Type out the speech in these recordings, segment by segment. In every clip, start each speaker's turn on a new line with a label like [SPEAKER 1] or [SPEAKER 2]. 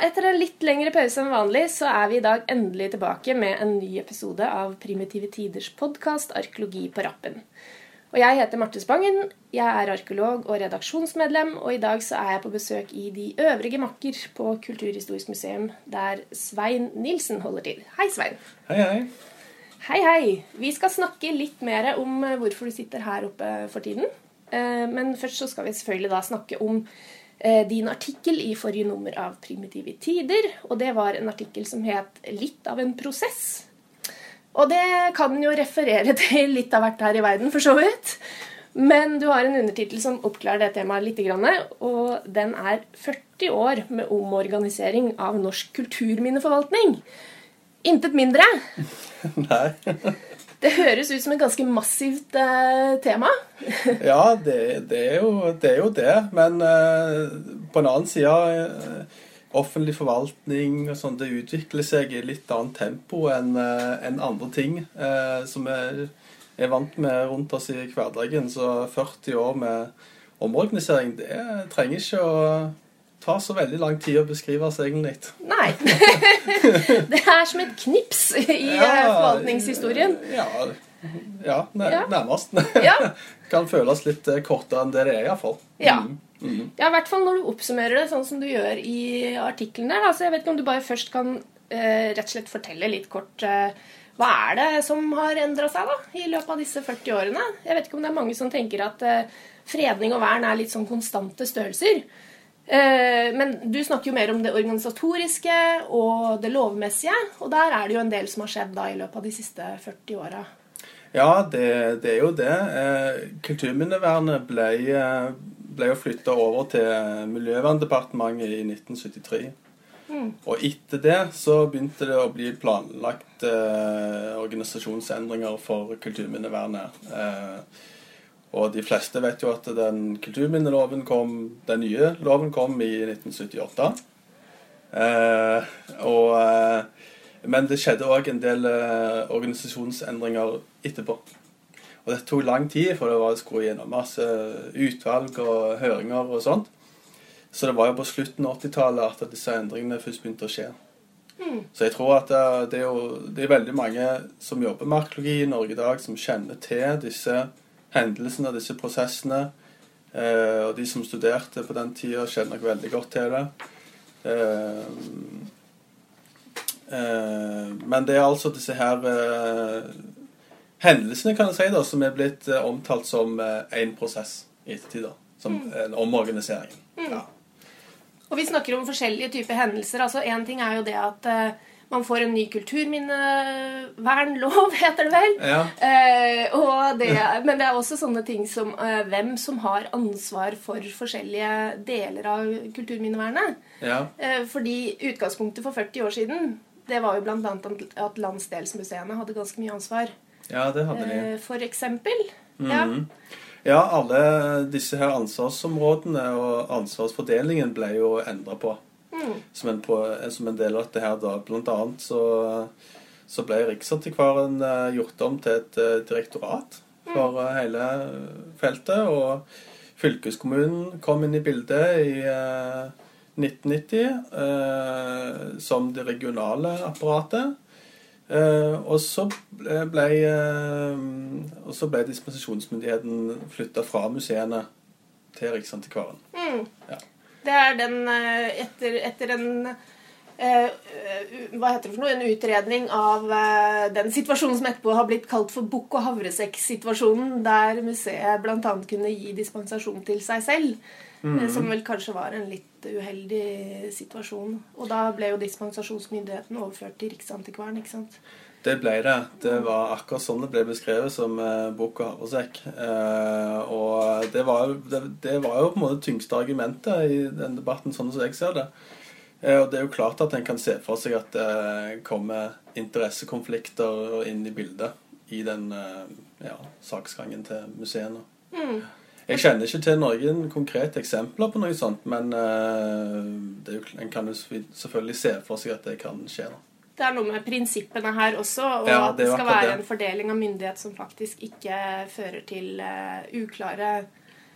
[SPEAKER 1] Etter en litt lengre pause enn vanlig så er vi i dag endelig tilbake med en ny episode av Primitive Tiders podkast Arkeologi på rappen. Og Jeg heter Marte Spangen, jeg er arkeolog og redaksjonsmedlem, og i dag så er jeg på besøk i de øvrige makker på Kulturhistorisk museum, der Svein Nilsen holder til. Hei, Svein.
[SPEAKER 2] Hei, hei.
[SPEAKER 1] Hei, hei. Vi skal snakke litt mer om eh, hvorfor du sitter her oppe for tiden. Eh, men først så skal vi selvfølgelig da snakke om din artikkel i forrige nummer av Primitive tider. Og det var en artikkel som het 'Litt av en prosess'. Og det kan jo referere til litt av hvert her i verden, for så vidt. Men du har en undertittel som oppklarer det temaet litt. Og den er 40 år med omorganisering av norsk kulturminneforvaltning. Intet mindre.
[SPEAKER 2] Nei.
[SPEAKER 1] Det høres ut som et ganske massivt eh, tema.
[SPEAKER 2] ja, det, det, er jo, det, er jo, det Men eh, på en annen side eh, offentlig forvaltning og sånn, det utvikler seg i litt annet tempo enn uh, en andre ting uh, som vi er vant med rundt oss i hverdagen. Så 40 år med omorganisering, det trenger ikke å ta så veldig lang tid å beskrive oss egentlig.
[SPEAKER 1] Nei. det er som et knips i ja, forvaltningshistorien.
[SPEAKER 2] Ja, ja nærmest. Ja. kan føles litt kortere enn det det er, iallfall.
[SPEAKER 1] Ja. Mm. Mm. Ja, i hvert fall når du oppsummerer det sånn som du gjør i artikkelen der. Altså, jeg vet ikke om du bare først kan eh, rett og slett fortelle litt kort eh, hva er det som har endra seg da, i løpet av disse 40 årene? Jeg vet ikke om det er mange som tenker at eh, fredning og vern er litt sånn konstante størrelser. Eh, men du snakker jo mer om det organisatoriske og det lovmessige. Og der er det jo en del som har skjedd da i løpet av de siste 40 åra.
[SPEAKER 2] Ja, det, det, er jo det. Eh, kulturminnevernet ble eh, ble jo flytta over til Miljøverndepartementet i 1973. Mm. Og etter det så begynte det å bli planlagt eh, organisasjonsendringer for kulturminnevernet. Eh, og de fleste vet jo at den kulturminneloven kom, den nye loven kom i 1978. Eh, og, eh, men det skjedde òg en del eh, organisasjonsendringer etterpå. Og det tok lang tid, for det var skulle gjennom masse utvalg og høringer og sånt. Så det var jo på slutten av 80-tallet at disse endringene først begynte å skje. Mm. Så jeg tror at det er, jo, det er veldig mange som jobber med arkeologi i Norge i dag, som kjenner til disse hendelsene, disse prosessene. Eh, og de som studerte på den tida, kjenner nok veldig godt til det. Eh, eh, men det er altså disse her eh, hendelsene kan jeg si da, som er blitt omtalt som én prosess i ettertid. da, Som mm. en omorganisering. Mm. Ja.
[SPEAKER 1] Og vi snakker om forskjellige typer hendelser. altså Én ting er jo det at man får en ny kulturminnevernlov, heter det vel.
[SPEAKER 2] Ja.
[SPEAKER 1] Det, men det er også sånne ting som hvem som har ansvar for forskjellige deler av kulturminnevernet.
[SPEAKER 2] Ja.
[SPEAKER 1] fordi utgangspunktet for 40 år siden det var jo bl.a. at landsdelsmuseene hadde ganske mye ansvar.
[SPEAKER 2] Ja, det hadde de.
[SPEAKER 1] Eh, for eksempel.
[SPEAKER 2] Mm. Ja. ja, alle disse her ansvarsområdene og ansvarsfordelingen ble jo endra på. Mm. Som, en, som, en, del av dette her, da. Blant annet så, så ble Riksantikvaren eh, gjort om til et eh, direktorat for mm. hele feltet. Og fylkeskommunen kom inn i bildet i 1990 eh, som det regionale apparatet. Uh, og så ble, og så ble dispensasjonsmyndigheten flytta fra museene til Riksantikvaren.
[SPEAKER 1] Mm. Ja. Det er den uh, etter, etter en hva heter det for noe, en utredning av den situasjonen som etterpå har blitt kalt for bukk og havresekk-situasjonen, der museet bl.a. kunne gi dispensasjon til seg selv. Mm. Som vel kanskje var en litt uheldig situasjon. Og da ble jo dispensasjonsmyndigheten overført til Riksantikvaren. ikke sant?
[SPEAKER 2] Det ble det. Det var akkurat sånn det ble beskrevet som eh, bukk og havresekk. Eh, og det var, det, det var, jo på en måte tyngste argumentet i den debatten, sånn som jeg ser det. Eh, og det er jo klart at en kan se for seg at det kommer interessekonflikter inn i bildet i den eh, ja, saksgangen til museene. Mm. Jeg kjenner ikke til noen konkrete eksempler på noe sånt, men uh, jo, en kan jo selvfølgelig se for seg at det kan skje. da.
[SPEAKER 1] Det er noe med prinsippene her også, og ja, at det skal være det. en fordeling av myndighet som faktisk ikke fører til uh, uklare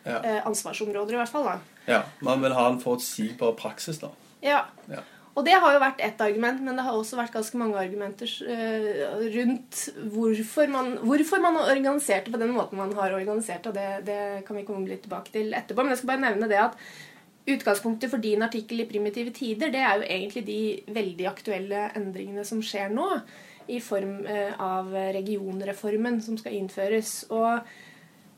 [SPEAKER 1] ja. uh, ansvarsområder, i hvert fall. da.
[SPEAKER 2] Ja, Man vil ha en forutsigbar praksis, da.
[SPEAKER 1] Ja.
[SPEAKER 2] Ja.
[SPEAKER 1] Og det har jo vært ett argument, men det har også vært ganske mange argumenter eh, rundt hvorfor man, hvorfor man det på den måten man har organisert og det. Det kan vi komme litt tilbake til etterpå. Men jeg skal bare nevne det at utgangspunktet for din artikkel i Primitive tider, det er jo egentlig de veldig aktuelle endringene som skjer nå. I form eh, av regionreformen som skal innføres. Og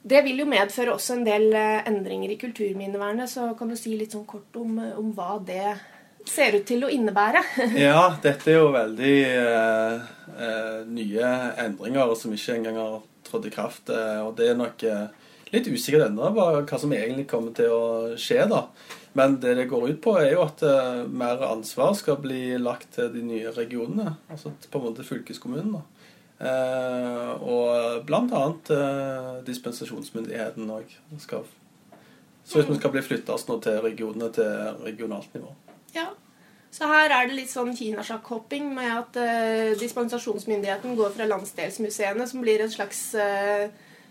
[SPEAKER 1] det vil jo medføre også en del eh, endringer i kulturminnevernet. Så kan du si litt sånn kort om, om hva det ser ut til å innebære.
[SPEAKER 2] Ja, dette er jo veldig eh, eh, nye endringer som ikke engang har trådt i kraft. Eh, og det er nok eh, litt usikkert ennå hva, som egentlig kommer til å skje. da. Men det det går ut på, er jo at mer ansvar skal bli lagt til de nye regionene. Altså på en måte fylkeskommunen. da. Og blant annet dispensasjonsmyndigheten òg skal så hvis vi skal bli flytta til regionene til regionalt nivå.
[SPEAKER 1] Ja. Så her er det litt sånn kinasjakkhopping med at eh, dispensasjonsmyndigheten går fra landsdelsmuseene, som blir et slags eh,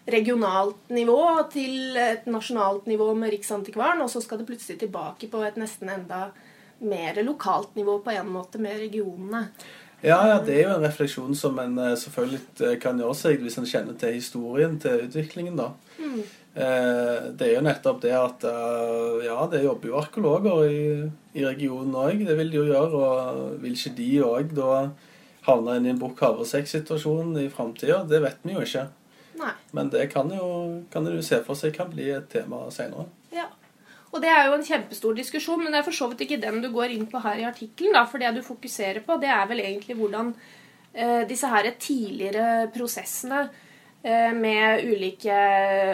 [SPEAKER 1] regionalt nivå, til et nasjonalt nivå med Riksantikvaren, og så skal det plutselig tilbake på et nesten enda mer lokalt nivå på en måte med regionene.
[SPEAKER 2] Ja, ja, det er jo en refleksjon som en eh, selvfølgelig kan gjøre seg hvis en kjenner til historien til utviklingen. da.
[SPEAKER 1] Mm.
[SPEAKER 2] Eh, det er jo nettopp det at eh, ja, det jobber jo arkeologer i, i regionen òg. Det vil de jo gjøre. Og vil ikke de òg da havne inn i en bukk-havresekk-situasjon i framtida? Det vet vi jo ikke.
[SPEAKER 1] Nei.
[SPEAKER 2] Men det kan jo, kan jo se for seg kan bli et tema seinere.
[SPEAKER 1] Ja. Og det er jo en kjempestor diskusjon, men det er for så vidt ikke den du går inn på her i artikkelen. For det du fokuserer på, det er vel egentlig hvordan eh, disse her tidligere prosessene med ulike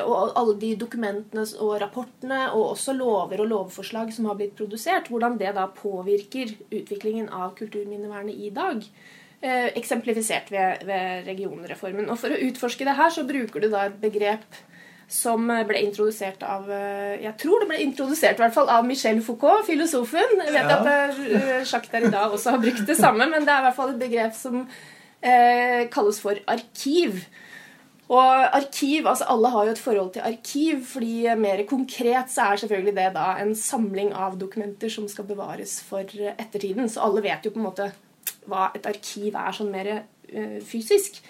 [SPEAKER 1] Og alle de dokumentene og rapportene, og også lover og lovforslag som har blitt produsert, hvordan det da påvirker utviklingen av kulturminnevernet i dag. Eh, eksemplifisert ved, ved regionreformen. Og For å utforske det her så bruker du da et begrep som ble introdusert av eh, Jeg tror det ble introdusert i hvert fall av Michel Foucault, filosofen. Jeg vet
[SPEAKER 2] Ja.
[SPEAKER 1] at eh, Jacques Derrida også har brukt det samme, men det er i hvert fall et begrep som eh, kalles for arkiv. Og arkiv, altså Alle har jo et forhold til arkiv, fordi mer konkret så er selvfølgelig det da en samling av dokumenter som skal bevares for ettertiden. Så alle vet jo på en måte hva et arkiv er sånn mer eh, fysisk.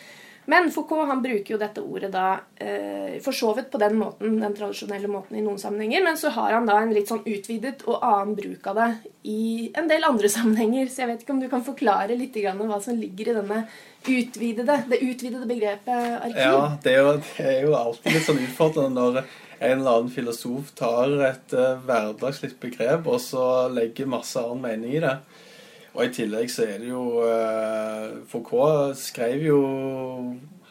[SPEAKER 1] Men Foucault han bruker jo dette ordet da eh, for så vidt på den måten, den tradisjonelle måten i noen sammenhenger, men så har han da en litt sånn utvidet og annen bruk av det i en del andre sammenhenger. Så jeg vet ikke om du kan forklare litt grann hva som ligger i denne utvidede, det utvidede begrepet arkiv?
[SPEAKER 2] Ja, det er, jo, det er jo alltid litt sånn utfordrende når en eller annen filosof tar et uh, hverdagslig begrep og så legger masse annen mening i det. Og i tillegg så er det jo eh, Foucault skrev jo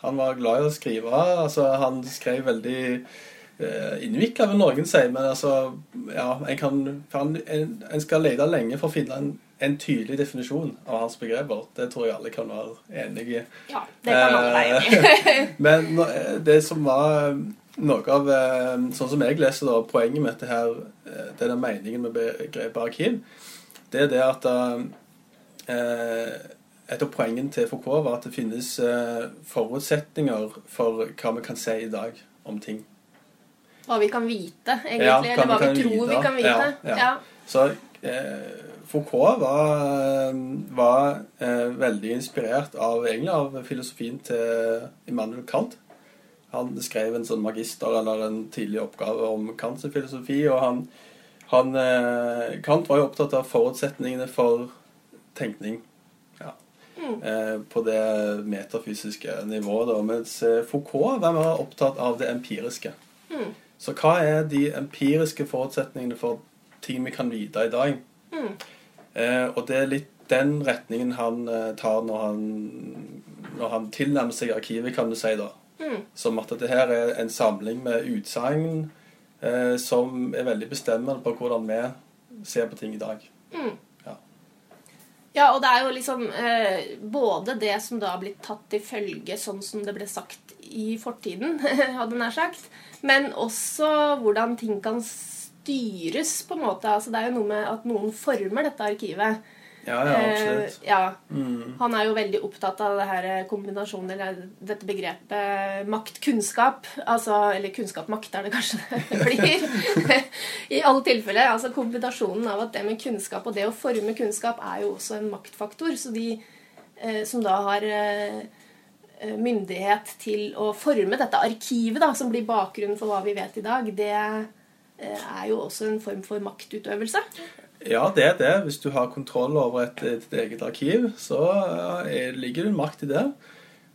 [SPEAKER 2] Han var glad i å skrive. altså Han skrev veldig eh, innvikla, vil noen si. Men altså, ja, en, kan, han, en, en skal lete lenge for å finne en, en tydelig definisjon av hans begreper. Det tror jeg alle kan være enig i.
[SPEAKER 1] Ja, det kan alle være enig i.
[SPEAKER 2] Eh, Men eh, det som var noe av eh, Sånn som jeg leser da, poenget med dette her, eh, denne meningen med begrepet arkiv, det er det at eh, Et av poengene til Foucault var at det finnes eh, forutsetninger for hva vi kan si i dag om ting.
[SPEAKER 1] Hva vi kan vite, egentlig.
[SPEAKER 2] Ja, hva
[SPEAKER 1] eller hva
[SPEAKER 2] vi
[SPEAKER 1] vi, tror
[SPEAKER 2] vite.
[SPEAKER 1] vi kan vite.
[SPEAKER 2] Ja, ja. Så eh, Foucault var, var eh, veldig inspirert av, egentlig av filosofien til Immanuel Kant. Han skrev en sånn magister eller en tidlig oppgave om Kants filosofi. og han, han eh, Kant var jo opptatt av forutsetningene for tenkning. Ja. Eh, på det metafysiske nivået. Da. Mens eh, Foucault var mer opptatt av det empiriske.
[SPEAKER 1] Mm.
[SPEAKER 2] Så hva er de empiriske forutsetningene for ting vi kan vite i dag?
[SPEAKER 1] Mm.
[SPEAKER 2] Eh, og det er litt den retningen han eh, tar når han, når han tilnærmer seg arkivet, kan du si. da.
[SPEAKER 1] Mm.
[SPEAKER 2] Som at dette her er en samling med utsagn eh, som er veldig bestemmende på hvordan vi ser på ting i dag.
[SPEAKER 1] Mm.
[SPEAKER 2] Ja.
[SPEAKER 1] Og det er jo liksom eh, både det som da har blitt tatt til følge sånn som det ble sagt i fortiden, hadde nær sagt, men også hvordan ting kan styres, på en måte. Altså, det er jo noe med at noen former dette arkivet.
[SPEAKER 2] Ja, ja, absolutt.
[SPEAKER 1] Eh, ja.
[SPEAKER 2] Mm.
[SPEAKER 1] Han er jo veldig opptatt av det her kombinasjonen, eller dette begrepet makt-kunnskap. Altså, eller kunnskap-makt er det kanskje det blir. I alle tilfeller. Altså kombinasjonen av at det med kunnskap og det å forme kunnskap er jo også en maktfaktor. Så de eh, som da har eh, myndighet til å forme dette arkivet, da, som blir bakgrunnen for hva vi vet i dag, det eh, er jo også en form for maktutøvelse.
[SPEAKER 2] Ja, det er det. Hvis du har kontroll over et, et eget arkiv, så er, ligger det en makt i det.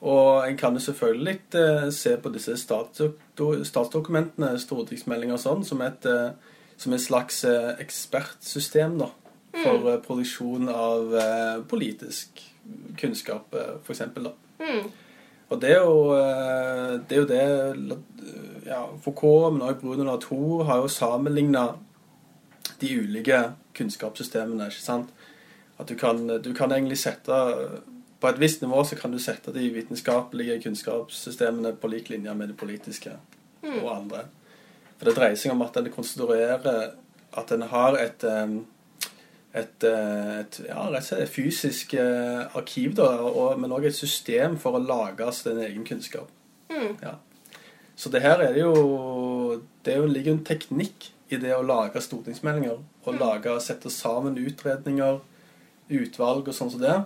[SPEAKER 2] Og en kan jo selvfølgelig eh, se på disse statsdokumentene, stortingsmeldinger og sånn, som et, eh, som et slags eh, ekspertsystem da, for mm. produksjon av eh, politisk kunnskap, f.eks.
[SPEAKER 1] Mm.
[SPEAKER 2] Og det er jo det, er jo det ja, Foucault, men også Bruno Latour, har jo sammenligna de ulike kunnskapssystemene. ikke sant? At du kan, du kan egentlig sette På et visst nivå så kan du sette de vitenskapelige kunnskapssystemene på lik linje med det politiske mm. og andre. For det dreier seg om at en konstruerer At en har et et, et, ja, et fysisk eh, arkiv, da, og, men òg et system for å lage sin egen kunnskap.
[SPEAKER 1] Mm.
[SPEAKER 2] Ja. Så det her er det jo Det ligger jo en teknikk i det å lage stortingsmeldinger. Og mm. lage, sette sammen utredninger, utvalg og sånn som det.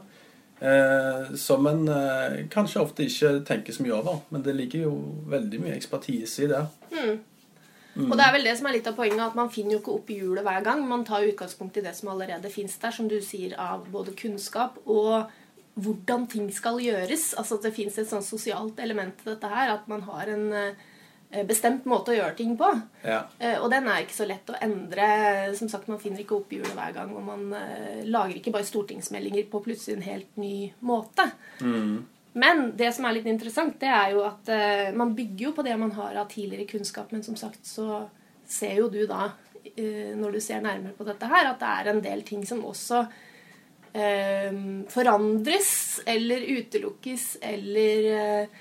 [SPEAKER 2] Eh, som en eh, kanskje ofte ikke tenker så mye over. Men det ligger jo veldig mye ekspertise i det.
[SPEAKER 1] Mm. Mm. Og det er vel det som er litt av poenget, at man finner jo ikke opp i hjulet hver gang. Man tar utgangspunkt i det som allerede fins der, som du sier, av både kunnskap og hvordan ting skal gjøres. Altså at det fins et sånn sosialt element i dette her. At man har en Eh, bestemt måte å gjøre ting på.
[SPEAKER 2] Ja.
[SPEAKER 1] Eh, og den er ikke så lett å endre. Som sagt, Man finner ikke opp hjulet hver gang. Og man uh, lager ikke bare stortingsmeldinger på plutselig en helt ny måte.
[SPEAKER 2] Mm.
[SPEAKER 1] Men det som er litt interessant, det er jo at man bygger jo på det man har av tidligere kunnskap. Men som sagt så ser jo du da, når du ser nærmere på dette her, at det er en del ting som også forandres eller utelukkes eller eh,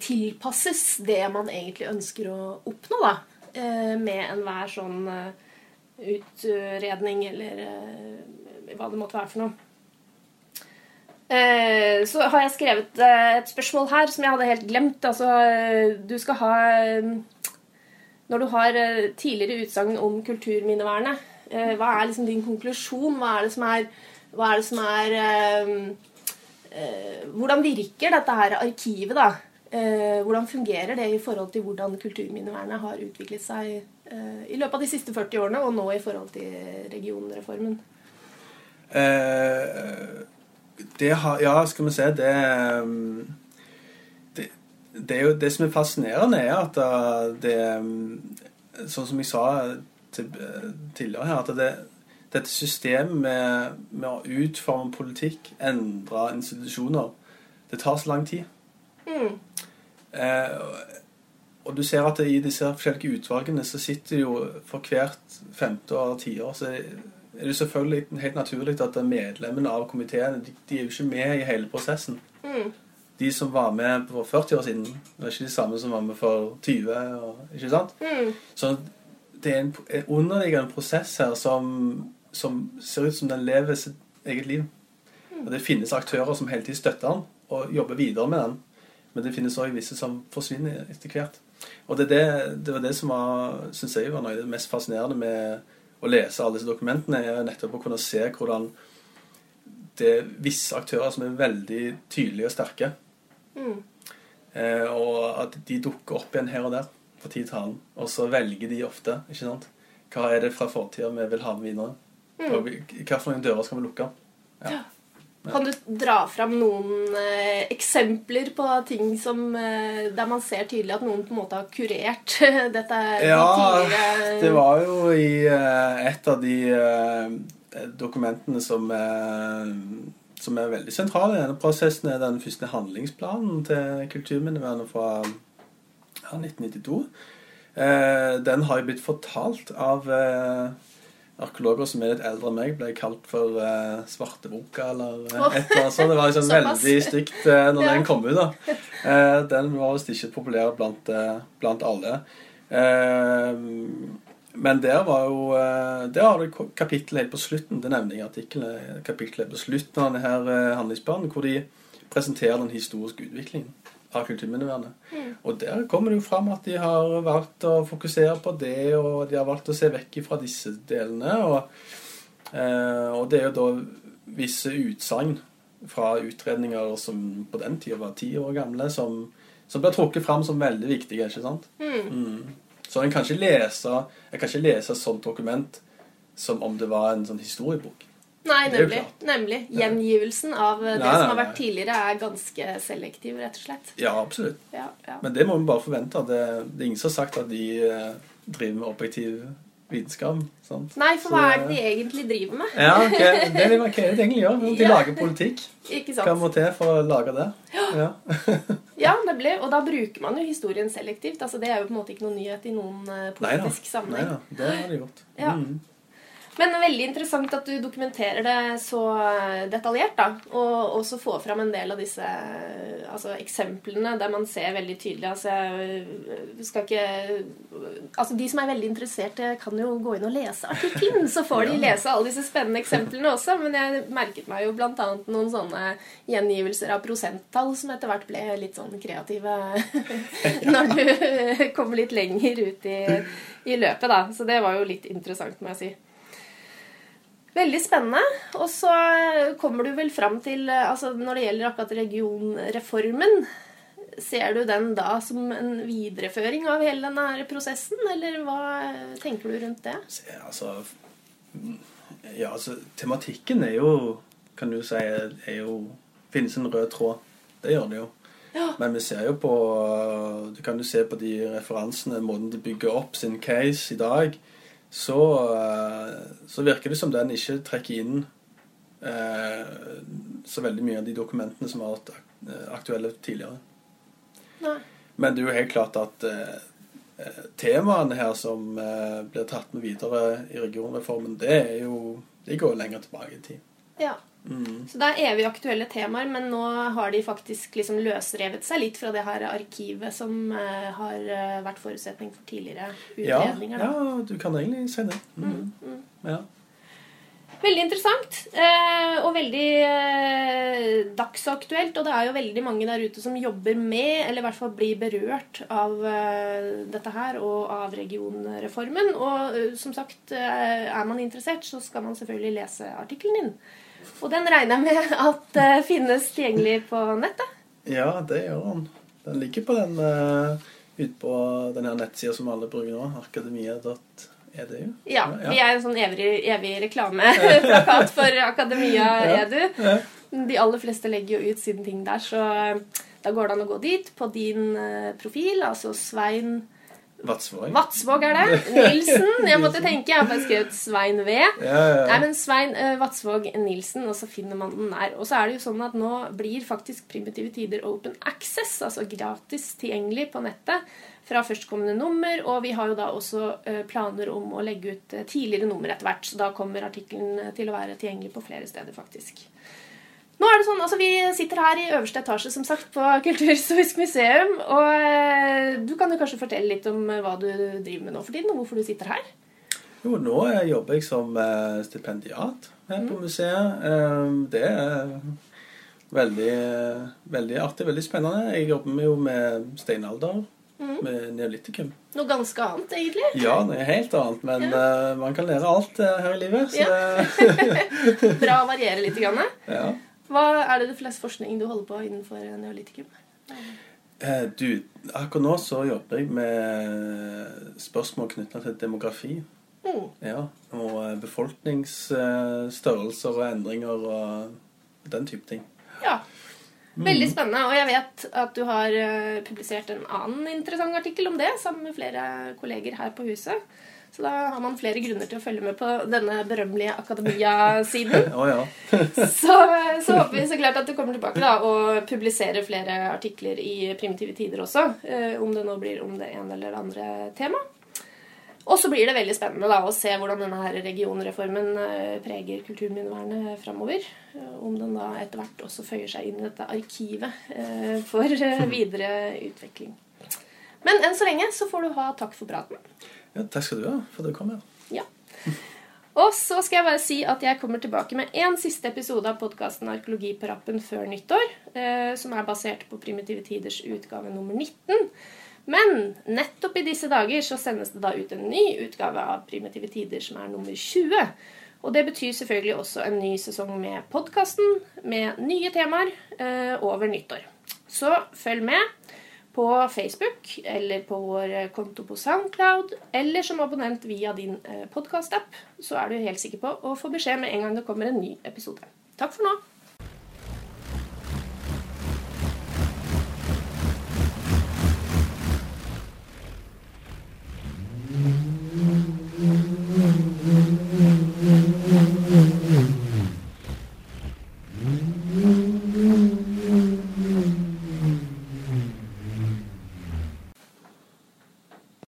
[SPEAKER 1] tilpasses det man egentlig ønsker å oppnå, da. Eh, med enhver sånn eh, utredning eller eh, hva det måtte være for noe. Eh, så har jeg skrevet eh, et spørsmål her som jeg hadde helt glemt. Altså, du skal ha Når du har tidligere utsagn om kulturminnevernet, hva er liksom din konklusjon? Hva er det som er, hva er, det som er Eh, hvordan virker dette her arkivet, da? Eh, hvordan fungerer det i forhold til hvordan kulturminnevernet har utviklet seg eh, i løpet av de siste 40 årene, og nå i forhold til regionreformen?
[SPEAKER 2] det har Ja, skal vi se Det, det, det, jo, det som er fascinerende, er at det Sånn som jeg sa tidligere her, at det dette systemet med, med, å utforme politikk, endre institusjoner, det tar så lang tid.
[SPEAKER 1] Mm.
[SPEAKER 2] Eh, og du ser at i disse forskjellige utvalgene så sitter jo for hvert femte og tiår så er det selvfølgelig helt naturlig at medlemmene av komiteene de, de, er jo ikke med i hele prosessen.
[SPEAKER 1] Mm.
[SPEAKER 2] De som var med for 40 år siden, det er ikke de samme som var med for 20. Og, ikke sant?
[SPEAKER 1] Mm.
[SPEAKER 2] Så det er en, en underliggende prosess her som som ser ut som den lever sitt eget liv. Og det finnes aktører som hele tiden støtter den og jobber videre med den. Men det finnes også visse som forsvinner etter hvert. Og det, det, det var det som var, synes jeg var noe av det mest fascinerende med å lese alle disse dokumentene, er nettopp å kunne se hvordan det er visse aktører som er veldig tydelige og sterke.
[SPEAKER 1] Mm.
[SPEAKER 2] Eh, og at de dukker opp igjen her og der på tid til annen. Og så velger de ofte. ikke sant? Hva er det fra fortida vi vil ha med videre? Mm. Hvilke dører skal vi lukke?
[SPEAKER 1] Ja. Kan du dra fram noen eh, eksempler på ting som, eh, der man ser tydelig at noen på en måte har kurert dette
[SPEAKER 2] ja, tidligere Det var jo i eh, et av de eh, dokumentene som, som er veldig sentrale i denne prosessen, er den første handlingsplanen til Kulturminnevernet fra ja, 1992. Eh, den har jo blitt fortalt av eh, arkeologer som er litt eldre enn meg, ble kalt for uh, svarteboka eller uh, et eller annet sånt. Det var liksom veldig stygt uh, når ja. den kom ut. da. Uh, den var visst ikke populær blant, blant alle. Men der var jo eh, Der har du kapittelet helt på slutten. Det nevner jeg i artikkelen. Kapittelet på slutten av denne eh, handlingsplanen, hvor de presenterer den historiske utviklingen av kulturminnevernet. Mm. Og der kommer det jo fram at de har valgt å fokusere på det, og de har valgt å se vekk fra disse delene. Og, eh, og det er jo da visse utsagn fra utredninger som på den tida var ti år gamle, som, som blir trukket fram som veldig viktige. ikke sant? Mm. Mm. Så en kan ikke lese jeg kan ikke lese et sånt dokument som om det var en sånn historiebok.
[SPEAKER 1] Nei, nemlig. nemlig. Gjengivelsen av det nei, som har vært tidligere, er ganske selektiv, rett og slett.
[SPEAKER 2] Ja, absolutt. Ja, ja. Men det må vi bare forvente. Det, det er ingen som har sagt at de eh, driver med objektiv vitenskap. Sant?
[SPEAKER 1] Nei, for hva er det de egentlig driver med?
[SPEAKER 2] ja, okay. Det er markerer er det egentlig gjør. De lager politikk.
[SPEAKER 1] Ikke sant?
[SPEAKER 2] Hva må til for å lage det?
[SPEAKER 1] Ja, ja nemlig. Og da bruker man jo historien selektivt. Altså, det er jo på en måte ikke noe nyhet i noen politisk Neida. sammenheng.
[SPEAKER 2] Nei da, det har de gjort. Ja. Mm.
[SPEAKER 1] Men veldig interessant at du dokumenterer det så detaljert, da. Og også får fram en del av disse altså, eksemplene der man ser veldig tydelig Altså, jeg skal ikke Altså, de som er veldig interesserte, kan jo gå inn og lese artikkelen, så får de lese alle disse spennende eksemplene også. Men jeg merket meg jo bl.a. noen sånne gjengivelser av prosenttall som etter hvert ble litt sånn kreative når du kommer litt lenger ut i, i løpet, da. Så det var jo litt interessant, må jeg si. Veldig spennende. Og så kommer du vel fram til altså Når det gjelder akkurat regionreformen, ser du den da som en videreføring av hele denne prosessen, eller hva tenker du rundt det?
[SPEAKER 2] Altså, ja, altså Tematikken er jo, kan du si, er jo Finnes en rød tråd. Det gjør det jo. Ja. Men vi ser jo på Du kan jo se på de referansene, måten de bygger opp sin case i dag så, eh, så, virker det som den ikke trekker inn eh, så veldig mye av de dokumentene som har vært eh, aktuelle tidligere. Nei. Men det er jo helt klart at eh, eh, temaene her som eh, blir tatt med videre i regionreformen, det jo det går lenger tilbake i tid.
[SPEAKER 1] Ja. Mm. Så det er evig aktuelle temaer, men nå har de faktisk liksom løsrevet seg litt fra det her arkivet som uh, har uh, vært forutsetning for tidligere utredninger.
[SPEAKER 2] Ja, ja, du kan egentlig si det. Mm. Mm, mm. ja.
[SPEAKER 1] Veldig interessant uh, og veldig dagsaktuelt. Og det er jo veldig mange der ute som jobber med, eller i hvert fall blir berørt av dette her og av regionreformen. Og som sagt, er man interessert, så skal man selvfølgelig lese artikkelen din. Og den regner jeg med at uh, finnes tilgjengelig på nettet?
[SPEAKER 2] Ja, det gjør den. Den ligger på den uh, ute på denne nettsida som alle bruker nå, akademia.edu.
[SPEAKER 1] Ja, ja, vi er en sånn evig, evig reklameplakat for Akademia Edu. Ja, De aller fleste legger jo ut sine ting der, så eh, da går det an å gå dit på din profil, altså Svein
[SPEAKER 2] Vatsvåg.
[SPEAKER 1] Vatsvåg er det. Nilsen. Jeg måtte tenke. Jeg har bare skrevet Svein V. Ja, ja, ja. Nei, men Svein uh, Vatsvåg Nilsen, og så finner man den der. Og så er det jo sånn at nå blir faktisk Primitive Tider open access, altså gratis tilgjengelig på nettet fra førstkommende nummer. Og vi har jo da også uh, planer om å legge ut uh, tidligere nummer etter hvert. Så da kommer artikkelen til å være tilgjengelig på flere steder, faktisk. Nå er det sånn, altså Vi sitter her i øverste etasje som sagt, på Kulturhistorisk museum. og eh, Du kan jo kanskje fortelle litt om eh, hva du driver med nå for tiden, og hvorfor du sitter her?
[SPEAKER 2] Jo, Nå jobber jeg som eh, stipendiat her på mm. museet. Det er veldig, veldig artig, veldig spennende. Jeg jobber jo med steinalder. Mm. Med neolitikum.
[SPEAKER 1] Noe ganske annet, egentlig?
[SPEAKER 2] Ja, det er helt annet. Men ja. uh, man kan lære alt uh, her i livet.
[SPEAKER 1] Ja. Bra å variere litt. Grann. Ja. Hva er det det flest forskning du holder på innenfor neolitikum?
[SPEAKER 2] Eh, du, akkurat nå så jobber jeg med spørsmål knytta til demografi. Mm. Ja, og eh, befolkningsstørrelser og endringer og den type ting.
[SPEAKER 1] Ja. Veldig mm. spennende. Og jeg vet at du har eh, publisert en annen interessant artikkel om det sammen med flere kolleger her på huset. Så da har man flere grunner til å følge med på denne berømmelige akademia-siden.
[SPEAKER 2] oh, ja.
[SPEAKER 1] så, så, håper vi så klart at du kommer tilbake da, og publiserer flere artikler i Primitive tider også. Eh, om det nå blir om det ene eller det andre temaet. Og så blir det veldig spennende da, å se hvordan denne her regionreformen eh, preger kulturminnevernet framover. Eh, om den da etter hvert også føyer seg inn i dette arkivet for videre utvikling. Men enn så lenge så får du ha takk for praten.
[SPEAKER 2] Ja, takk skal du ha for at du kom her.
[SPEAKER 1] Ja. Og så skal jeg bare si at jeg kommer tilbake med én siste episode av podkasten Arkeologi på rappen før nyttår, eh, som er basert på Primitive Tiders utgave nummer 19. Men nettopp i disse dager så sendes det da ut en ny utgave av Primitive Tider, som er nummer 20. Og det betyr selvfølgelig også en ny sesong med podkasten, med nye temaer eh, over nyttår. Så følg med på Facebook eller på vår konto på Soundcloud eller som abonnent via din podkast-app, så er du helt sikker på å få beskjed med en gang det kommer en ny episode. Takk for nå.